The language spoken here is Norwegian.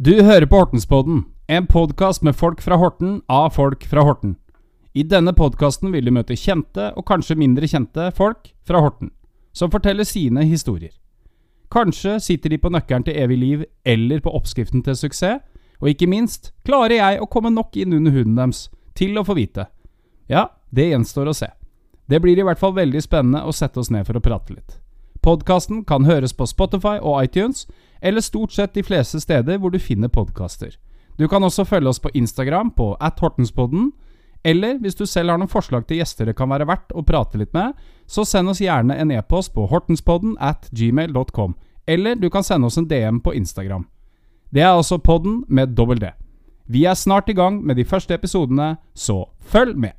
Du hører på Hortenspodden, en podkast med folk fra Horten av folk fra Horten. I denne podkasten vil du møte kjente og kanskje mindre kjente folk fra Horten, som forteller sine historier. Kanskje sitter de på nøkkelen til evig liv eller på oppskriften til suksess, og ikke minst klarer jeg å komme nok inn under huden deres til å få vite. Ja, det gjenstår å se. Det blir i hvert fall veldig spennende å sette oss ned for å prate litt. Podkasten kan høres på Spotify og iTunes, eller stort sett de fleste steder hvor du finner podkaster. Du kan også følge oss på Instagram på at hortenspodden, eller hvis du selv har noen forslag til gjester det kan være verdt å prate litt med, så send oss gjerne en e-post på hortenspodden at gmail.com, eller du kan sende oss en DM på Instagram. Det er altså podden med dobbel D. Vi er snart i gang med de første episodene, så følg med!